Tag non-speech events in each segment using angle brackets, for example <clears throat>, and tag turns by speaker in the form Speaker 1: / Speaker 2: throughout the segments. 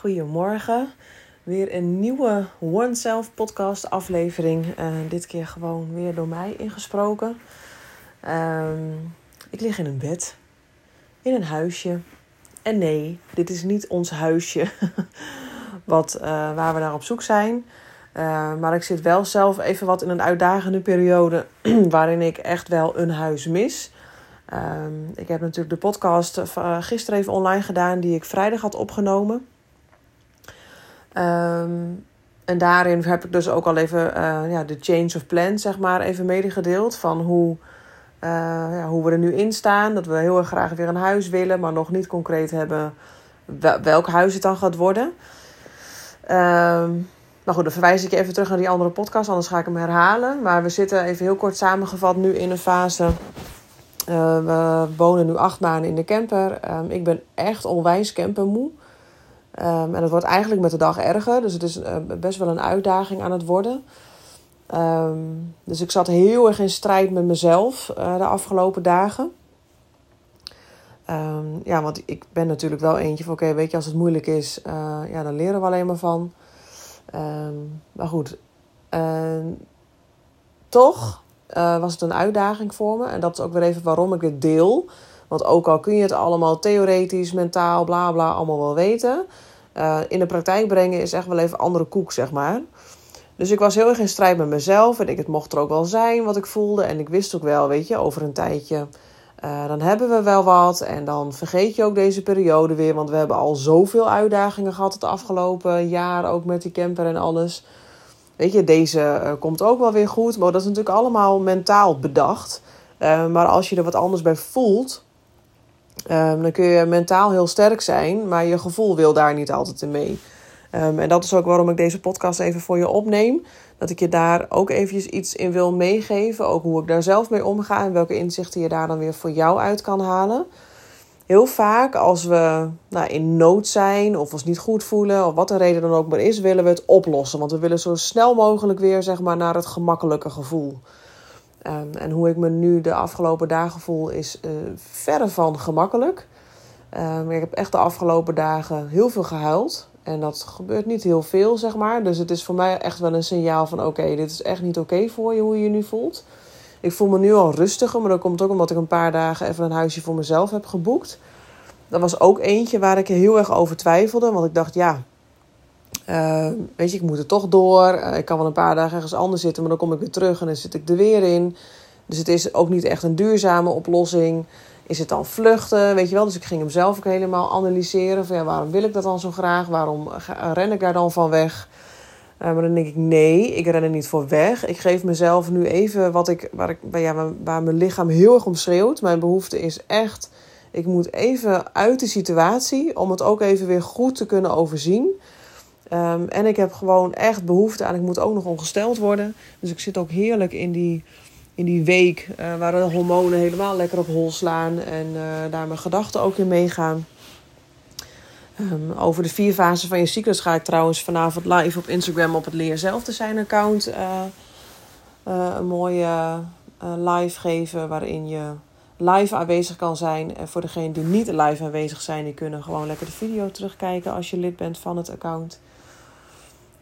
Speaker 1: Goedemorgen. Weer een nieuwe One Self podcast aflevering. Uh, dit keer gewoon weer door mij ingesproken. Ehm, ik lig in een bed. In een huisje. En nee, dit is niet ons huisje. <laughs> wat, uh, waar we naar op zoek zijn. Uh, maar ik zit wel zelf even wat in een uitdagende periode. <clears throat> waarin ik echt wel een huis mis. Um, ik heb natuurlijk de podcast gisteren even online gedaan. Die ik vrijdag had opgenomen. Um, en daarin heb ik dus ook al even uh, ja, de change of plan, zeg maar, even medegedeeld. Van hoe, uh, ja, hoe we er nu in staan. Dat we heel erg graag weer een huis willen, maar nog niet concreet hebben welk huis het dan gaat worden. Um, maar goed, dan verwijs ik je even terug naar die andere podcast, anders ga ik hem herhalen. Maar we zitten even heel kort samengevat nu in een fase. Uh, we wonen nu acht maanden in de camper. Um, ik ben echt onwijs campermoe. Um, en het wordt eigenlijk met de dag erger. Dus het is uh, best wel een uitdaging aan het worden. Um, dus ik zat heel erg in strijd met mezelf uh, de afgelopen dagen. Um, ja, want ik ben natuurlijk wel eentje van... Oké, weet je, als het moeilijk is, uh, ja, dan leren we alleen maar van. maar goed. toch was het een uitdaging voor me. En dat is ook weer even waarom ik het deel. Want ook al kun je het allemaal theoretisch, mentaal, bla bla, allemaal wel weten. Uh, in de praktijk brengen is echt wel even andere koek, zeg maar. Dus ik was heel erg in strijd met mezelf. En ik, het mocht er ook wel zijn wat ik voelde. En ik wist ook wel, weet je, over een tijdje. Uh, dan hebben we wel wat. En dan vergeet je ook deze periode weer. Want we hebben al zoveel uitdagingen gehad het afgelopen jaar. Ook met die camper en alles. Weet je, deze uh, komt ook wel weer goed. Maar dat is natuurlijk allemaal mentaal bedacht. maar als je er wat anders bij voelt Um, dan kun je mentaal heel sterk zijn, maar je gevoel wil daar niet altijd in mee. Um, en dat is ook waarom ik deze podcast even voor je opneem. Dat ik je daar ook eventjes iets in wil meegeven. Ook hoe ik daar zelf mee omga en welke inzichten je daar dan weer voor jou uit kan halen. Heel vaak als we nou, in nood zijn of ons niet goed voelen, of wat de reden dan ook maar is, willen we het oplossen. Want we willen zo snel mogelijk weer zeg maar, naar het gemakkelijke gevoel. Um, en hoe ik me nu de afgelopen dagen voel is uh, verre van gemakkelijk. Um, ik heb echt de afgelopen dagen heel veel gehuild. En dat gebeurt niet heel veel, zeg maar. Dus het is voor mij echt wel een signaal van... oké, dit is echt niet oké voor je, hoe je je nu voelt. Ik voel me nu al rustiger, maar dat komt ook omdat ik een paar dagen... even een huisje voor mezelf heb geboekt. Dat was ook eentje waar ik heel erg over twijfelde. Want ik dacht, ja, uh, weet je, ik moet er toch door. Uh, ik kan wel een paar dagen ergens anders zitten, maar dan kom ik weer terug en dan zit ik er weer in. Dus het is ook niet echt een duurzame oplossing. Is het dan vluchten? Weet je wel? Dus ik ging hem zelf ook helemaal analyseren. Van waarom wil ik dat dan zo graag? Waarom ren ik daar dan van weg? Uh, maar dan denk ik, nee, ik ren er niet voor weg. Ik geef mezelf nu even wat ik, waar, ik, ja, waar mijn lichaam heel erg om schreeuwt. Mijn behoefte is echt, ik moet even uit de situatie om het ook even weer goed te kunnen overzien. Um, en ik heb gewoon echt behoefte aan, ik moet ook nog ongesteld worden. Dus ik zit ook heerlijk in die, in die week uh, waar de hormonen helemaal lekker op hol slaan. En uh, daar mijn gedachten ook in meegaan. Um, over de vier fasen van je cyclus ga ik trouwens vanavond live op Instagram op het Leer Zelf te zijn account uh, een mooie live geven waarin je live aanwezig kan zijn. En voor degenen die niet live aanwezig zijn, die kunnen gewoon lekker de video terugkijken als je lid bent van het account.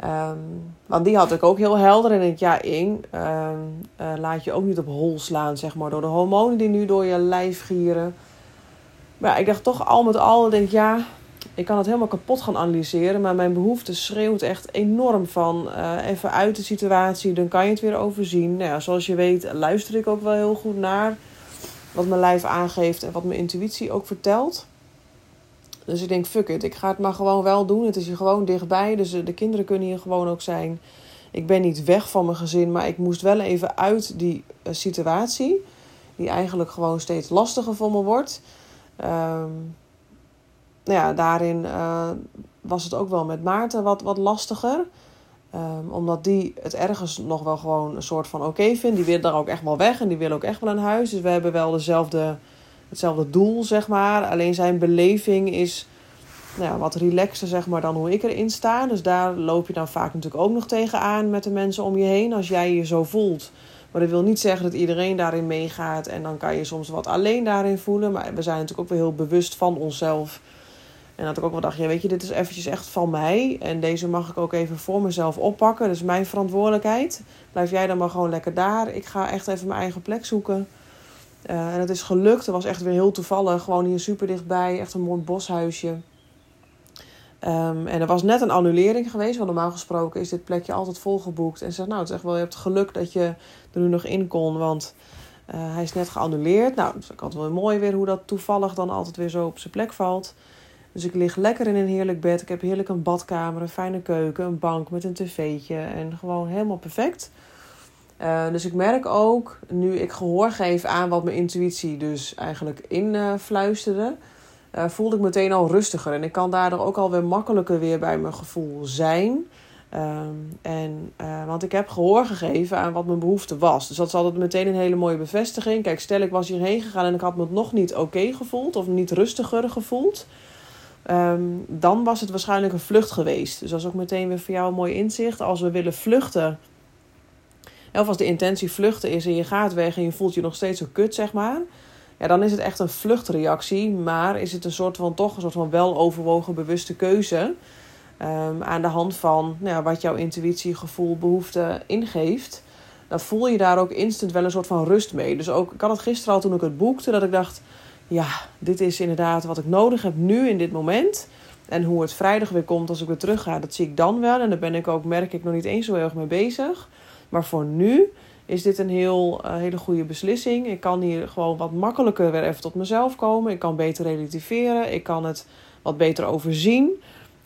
Speaker 1: Um, want die had ik ook heel helder. En ik, ja, één, um, uh, laat je ook niet op hol slaan, zeg maar, door de hormonen die nu door je lijf gieren. Maar ik dacht toch al met al, denk ja, ik kan het helemaal kapot gaan analyseren. Maar mijn behoefte schreeuwt echt enorm van uh, even uit de situatie. Dan kan je het weer overzien. Nou ja, zoals je weet, luister ik ook wel heel goed naar wat mijn lijf aangeeft en wat mijn intuïtie ook vertelt. Dus ik denk, fuck it, ik ga het maar gewoon wel doen. Het is hier gewoon dichtbij, dus de kinderen kunnen hier gewoon ook zijn. Ik ben niet weg van mijn gezin, maar ik moest wel even uit die uh, situatie. Die eigenlijk gewoon steeds lastiger voor me wordt. Um, nou ja, daarin uh, was het ook wel met Maarten wat, wat lastiger. Um, omdat die het ergens nog wel gewoon een soort van oké vindt. Die wil daar ook echt wel weg en die wil ook echt wel een huis. Dus we hebben wel dezelfde hetzelfde doel, zeg maar. Alleen zijn beleving is nou ja, wat relaxer, zeg maar, dan hoe ik erin sta. Dus daar loop je dan vaak natuurlijk ook nog tegenaan met de mensen om je heen. Als jij je zo voelt. Maar dat wil niet zeggen dat iedereen daarin meegaat. En dan kan je soms wat alleen daarin voelen. Maar we zijn natuurlijk ook weer heel bewust van onszelf. En dat ik ook wel dacht, ja, weet je, dit is eventjes echt van mij. En deze mag ik ook even voor mezelf oppakken. Dus mijn verantwoordelijkheid. Blijf jij dan maar gewoon lekker daar. Ik ga echt even mijn eigen plek zoeken. Uh, en het is gelukt. Het was echt weer heel toevallig. Gewoon hier super dichtbij. Echt een mooi boshuisje. Um, en er was net een annulering geweest. Want normaal gesproken is dit plekje altijd volgeboekt. En zegt, nou, het is echt wel, je hebt geluk dat je er nu nog in kon. Want uh, hij is net geannuleerd. Nou, dat is ook altijd wel mooi weer hoe dat toevallig dan altijd weer zo op zijn plek valt. Dus ik lig lekker in een heerlijk bed. Ik heb heerlijk een badkamer, een fijne keuken, een bank met een tv'tje. En gewoon helemaal perfect. Uh, dus ik merk ook, nu ik gehoor geef aan wat mijn intuïtie dus eigenlijk influisterde... Uh, voelde ik meteen al rustiger. En ik kan daardoor ook alweer makkelijker weer bij mijn gevoel zijn... Um, en, uh, want ik heb gehoor gegeven aan wat mijn behoefte was. Dus dat is altijd meteen een hele mooie bevestiging. Kijk, stel ik was hierheen gegaan en ik had me nog niet oké gevoeld of niet rustiger gevoeld. Um, dan was het waarschijnlijk een vlucht geweest. Dus dat is ook meteen weer voor jou een mooi inzicht. Als we willen vluchten, of als de intentie vluchten is en je gaat weg en je voelt je nog steeds zo kut, zeg maar. Ja, dan is het echt een vluchtreactie. Maar is het een soort van toch een soort van weloverwogen bewuste keuze. Um, aan de hand van nou ja, wat jouw intuïtie, gevoel, behoefte ingeeft. Dan voel je daar ook instant wel een soort van rust mee. Dus ook, ik had het gisteren al toen ik het boekte, dat ik dacht ja, dit is inderdaad wat ik nodig heb nu in dit moment. En hoe het vrijdag weer komt als ik weer terug ga, dat zie ik dan wel. En daar ben ik ook, merk ik, nog niet eens zo heel erg mee bezig. Maar voor nu is dit een heel, uh, hele goede beslissing. Ik kan hier gewoon wat makkelijker weer even tot mezelf komen. Ik kan beter relativeren. Ik kan het wat beter overzien.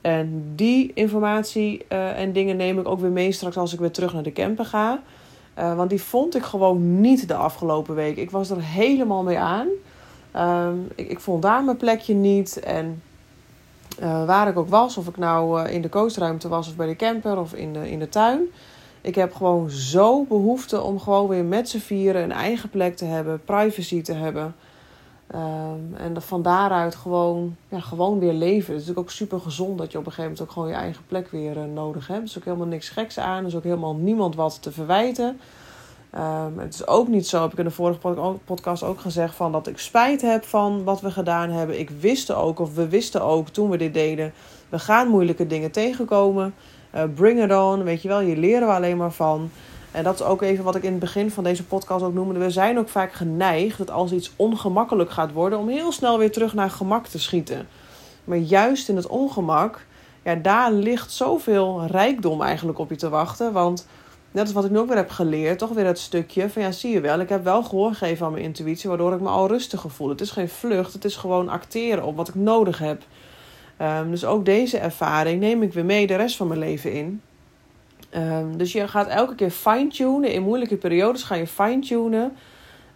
Speaker 1: En die informatie uh, en dingen neem ik ook weer mee straks als ik weer terug naar de camper ga. Uh, want die vond ik gewoon niet de afgelopen week. Ik was er helemaal mee aan. Um, ik, ik vond daar mijn plekje niet. En waar ik ook was, of ik nou in de coachruimte was of bij de camper of in de, in de tuin. Ik heb gewoon zo behoefte om gewoon weer met z'n vieren een eigen plek te hebben, privacy te hebben. Um, en van daaruit gewoon, ja, gewoon weer leven. Het is natuurlijk ook super gezond dat je op een gegeven moment ook gewoon je eigen plek weer uh, nodig hebt. Er is ook helemaal niks geks aan. Er is ook helemaal niemand wat te verwijten. Um, het is ook niet zo, heb ik in de vorige podcast ook gezegd, van dat ik spijt heb van wat we gedaan hebben. Ik wist ook, of we wisten ook toen we dit deden, we gaan moeilijke dingen tegenkomen. Uh, bring it on, weet je wel, je leren we alleen maar van. En dat is ook even wat ik in het begin van deze podcast ook noemde. We zijn ook vaak geneigd dat als iets ongemakkelijk gaat worden, om heel snel weer terug naar gemak te schieten. Maar juist in het ongemak, ja, daar ligt zoveel rijkdom eigenlijk op je te wachten. Want net als wat ik nu ook weer heb geleerd, toch weer het stukje van ja, zie je wel, ik heb wel gehoor gegeven aan mijn intuïtie, waardoor ik me al rustiger voel. Het is geen vlucht, het is gewoon acteren op wat ik nodig heb. Um, dus ook deze ervaring neem ik weer mee de rest van mijn leven in. Um, dus je gaat elke keer fine-tunen. In moeilijke periodes ga je fine-tunen.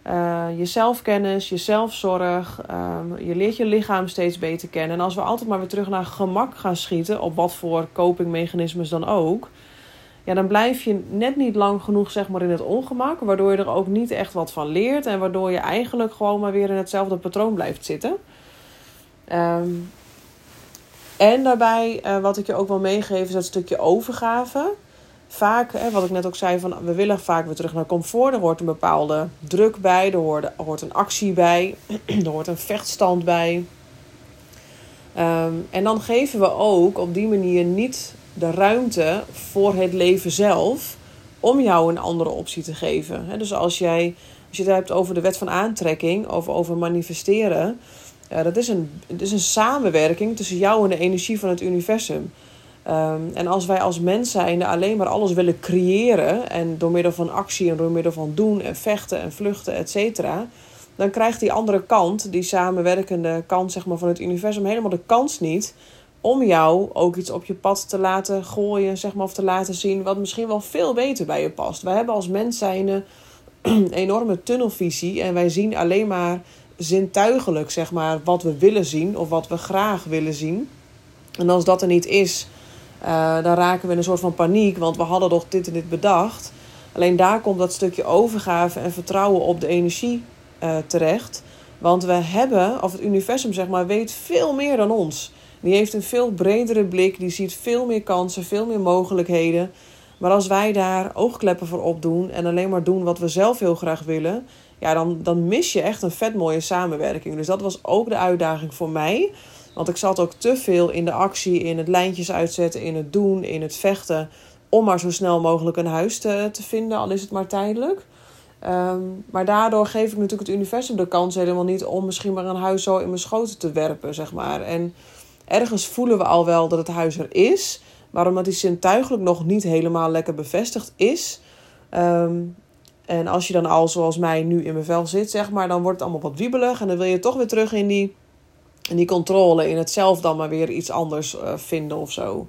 Speaker 1: Uh, je zelfkennis, je zelfzorg. Um, je leert je lichaam steeds beter kennen. En als we altijd maar weer terug naar gemak gaan schieten, op wat voor copingmechanismes dan ook ja, dan blijf je net niet lang genoeg zeg maar, in het ongemak. Waardoor je er ook niet echt wat van leert. En waardoor je eigenlijk gewoon maar weer in hetzelfde patroon blijft zitten. Um, en daarbij, uh, wat ik je ook wil meegeven, is dat stukje overgave. Vaak, hè, wat ik net ook zei, van, we willen vaak weer terug naar comfort. Er hoort een bepaalde druk bij, er hoort, een actie bij, <clears throat> er hoort een vechtstand bij. Um, en dan geven we ook op die manier niet de ruimte voor het leven zelf om jou een andere optie te geven. Dus als jij, als je het hebt over de wet van aantrekking of over manifesteren, uh, dat is een, het is een samenwerking tussen jou en de energie van het universum. Um, en als wij als mens zijn alleen maar alles willen creëren en door middel van actie en door middel van doen en vechten en vluchten, et cetera, dan krijgt die andere kant, die samenwerkende kant zeg maar, van het universum, helemaal de kans niet om jou ook iets op je pad te laten gooien, zeg maar, of te laten zien wat misschien wel veel beter bij je past. Wij hebben als mens <clears throat> een enorme tunnelvisie en wij zien alleen maar zintuigelijk, zeg maar, wat we willen zien of wat we graag willen zien. En als dat er niet is, uh, dan raken we in een soort van paniek, want we hadden toch dit en dit bedacht. Alleen daar komt dat stukje overgave en vertrouwen op de energie uh, terecht. Want we hebben, of het universum zeg maar, weet veel meer dan ons. Die heeft een veel bredere blik, die ziet veel meer kansen, veel meer mogelijkheden. Maar als wij daar oogkleppen voor opdoen en alleen maar doen wat we zelf heel graag willen, ja, dan, dan mis je echt een vet mooie samenwerking. Dus dat was ook de uitdaging voor mij. Want ik zat ook te veel in de actie, in het lijntjes uitzetten, in het doen, in het vechten. Om maar zo snel mogelijk een huis te, te vinden, al is het maar tijdelijk. Ehm, maar daardoor geef ik natuurlijk het universum de kans helemaal niet om misschien maar een huis zo in mijn schoten te werpen, zeg maar. En ergens voelen we al wel dat het huis er is. Maar omdat die zintuigelijk nog niet helemaal lekker bevestigd is. Ehm, en als je dan al zoals mij nu in mijn vel zit, zeg maar, dan wordt het allemaal wat wiebelig. En dan wil je toch weer terug in die, in die controle, in het zelf dan maar weer iets anders uh, vinden of zo.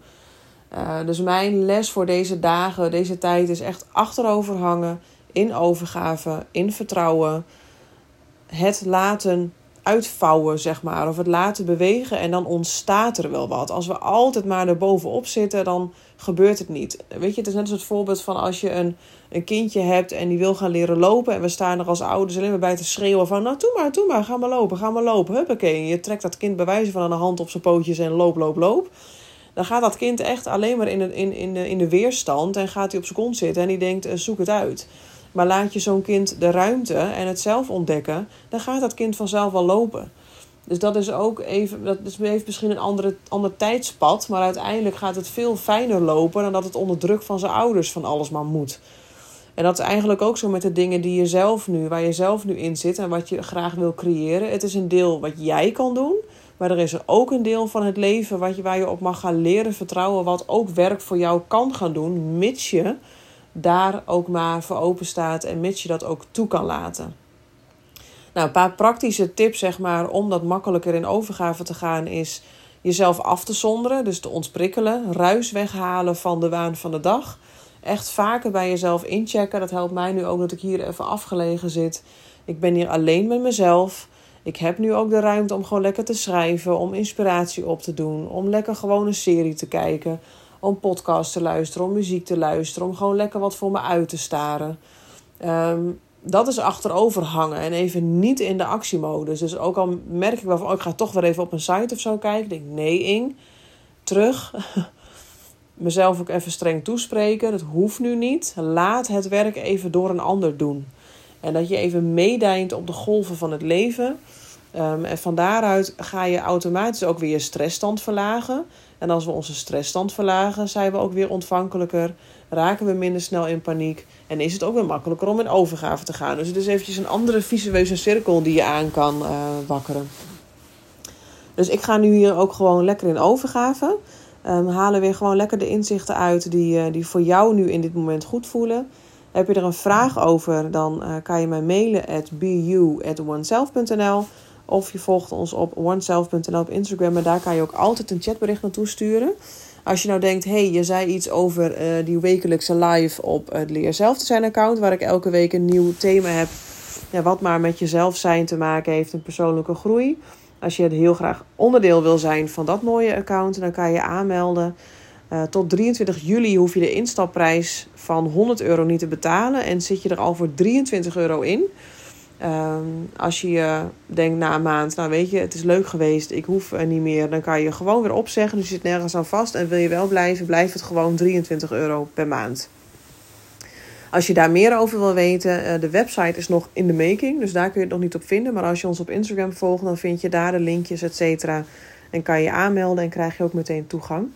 Speaker 1: Uh, dus mijn les voor deze dagen, deze tijd is echt achterover hangen, in overgave, in vertrouwen. Het laten uitvouwen, zeg maar. Of het laten bewegen en dan ontstaat er wel wat. Als we altijd maar er bovenop zitten, dan gebeurt het niet. Weet je, het is net als het voorbeeld van als je een, een kindje hebt en die wil gaan leren lopen. En we staan er als ouders alleen maar bij te schreeuwen van... Nou, doe maar, doe maar, ga maar lopen, ga maar lopen. Huppakee. Je trekt dat kind bij wijze van aan de hand op zijn pootjes en loop, loop, loop. Dan gaat dat kind echt alleen maar in de, in, in de, in de weerstand en gaat hij op zijn kont zitten en die denkt, eh, zoek het uit. Maar laat je zo'n kind de ruimte en het zelf ontdekken, dan gaat dat kind vanzelf wel lopen. Dus dat is ook even, dat heeft misschien een andere, ander tijdspad, maar uiteindelijk gaat het veel fijner lopen dan dat het onder druk van zijn ouders van alles maar moet. En dat is eigenlijk ook zo met de dingen die je zelf nu, waar je zelf nu in zit en wat je graag wil creëren. Het is een deel wat jij kan doen, maar er is er ook een deel van het leven wat je, waar je op mag gaan leren vertrouwen, wat ook werk voor jou kan gaan doen, mits je daar ook maar voor open staat en mits je dat ook toe kan laten. Nou, een paar praktische tips, zeg maar, om dat makkelijker in overgave te gaan, is jezelf af te zonderen, dus te ontprikkelen, ruis weghalen van de waan van de dag. Echt vaker bij jezelf inchecken. Dat helpt mij nu ook dat ik hier even afgelegen zit. Ik ben hier alleen met mezelf. Ik heb nu ook de ruimte om gewoon lekker te schrijven, om inspiratie op te doen, om lekker gewoon een serie te kijken, om podcast te luisteren, om muziek te luisteren, om gewoon lekker wat voor me uit te staren. Um, dat is achterover hangen en even niet in de actiemodus. Dus ook al merk ik wel van, oh, ik ga toch weer even op een site of zo kijken. denk nee, Ing, terug. <laughs> Mezelf ook even streng toespreken. Dat hoeft nu niet. Laat het werk even door een ander doen. En dat je even meedijnt op de golven van het leven. Um, en van daaruit ga je automatisch ook weer je stressstand verlagen. En als we onze stressstand verlagen, zijn we ook weer ontvankelijker. Raken we minder snel in paniek. En is het ook weer makkelijker om in overgave te gaan. Dus het is eventjes een andere visueuze cirkel die je aan kan uh, wakkeren. Dus ik ga nu hier ook gewoon lekker in overgave. Um, halen weer gewoon lekker de inzichten uit die, uh, die voor jou nu in dit moment goed voelen. Heb je er een vraag over, dan uh, kan je mij mailen at bu@oneself.nl of je volgt ons op oneself.nl op Instagram. En daar kan je ook altijd een chatbericht naartoe sturen. Als je nou denkt, hey, je zei iets over uh, die wekelijkse live op het Leer Zelf te zijn account. Waar ik elke week een nieuw thema heb. Ja, wat maar met jezelf zijn te maken heeft, een persoonlijke groei. Als je heel graag onderdeel wil zijn van dat mooie account, dan kan je aanmelden. Uh, tot 23 juli hoef je de instapprijs van 100 euro niet te betalen. En zit je er al voor 23 euro in. Um, als je denkt na een maand, nou weet je, het is leuk geweest, ik hoef er niet meer, dan kan je gewoon weer opzeggen. Dus je zit nergens aan vast en wil je wel blijven, blijft het gewoon 23 euro per maand. Als je daar meer over wil weten, uh, de website is nog in de making, dus daar kun je het nog niet op vinden. Maar als je ons op Instagram volgt, dan vind je daar de linkjes, et cetera. En kan je aanmelden en krijg je ook meteen toegang.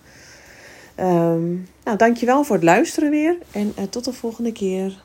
Speaker 1: Um, nou, dankjewel voor het luisteren weer en uh, tot de volgende keer.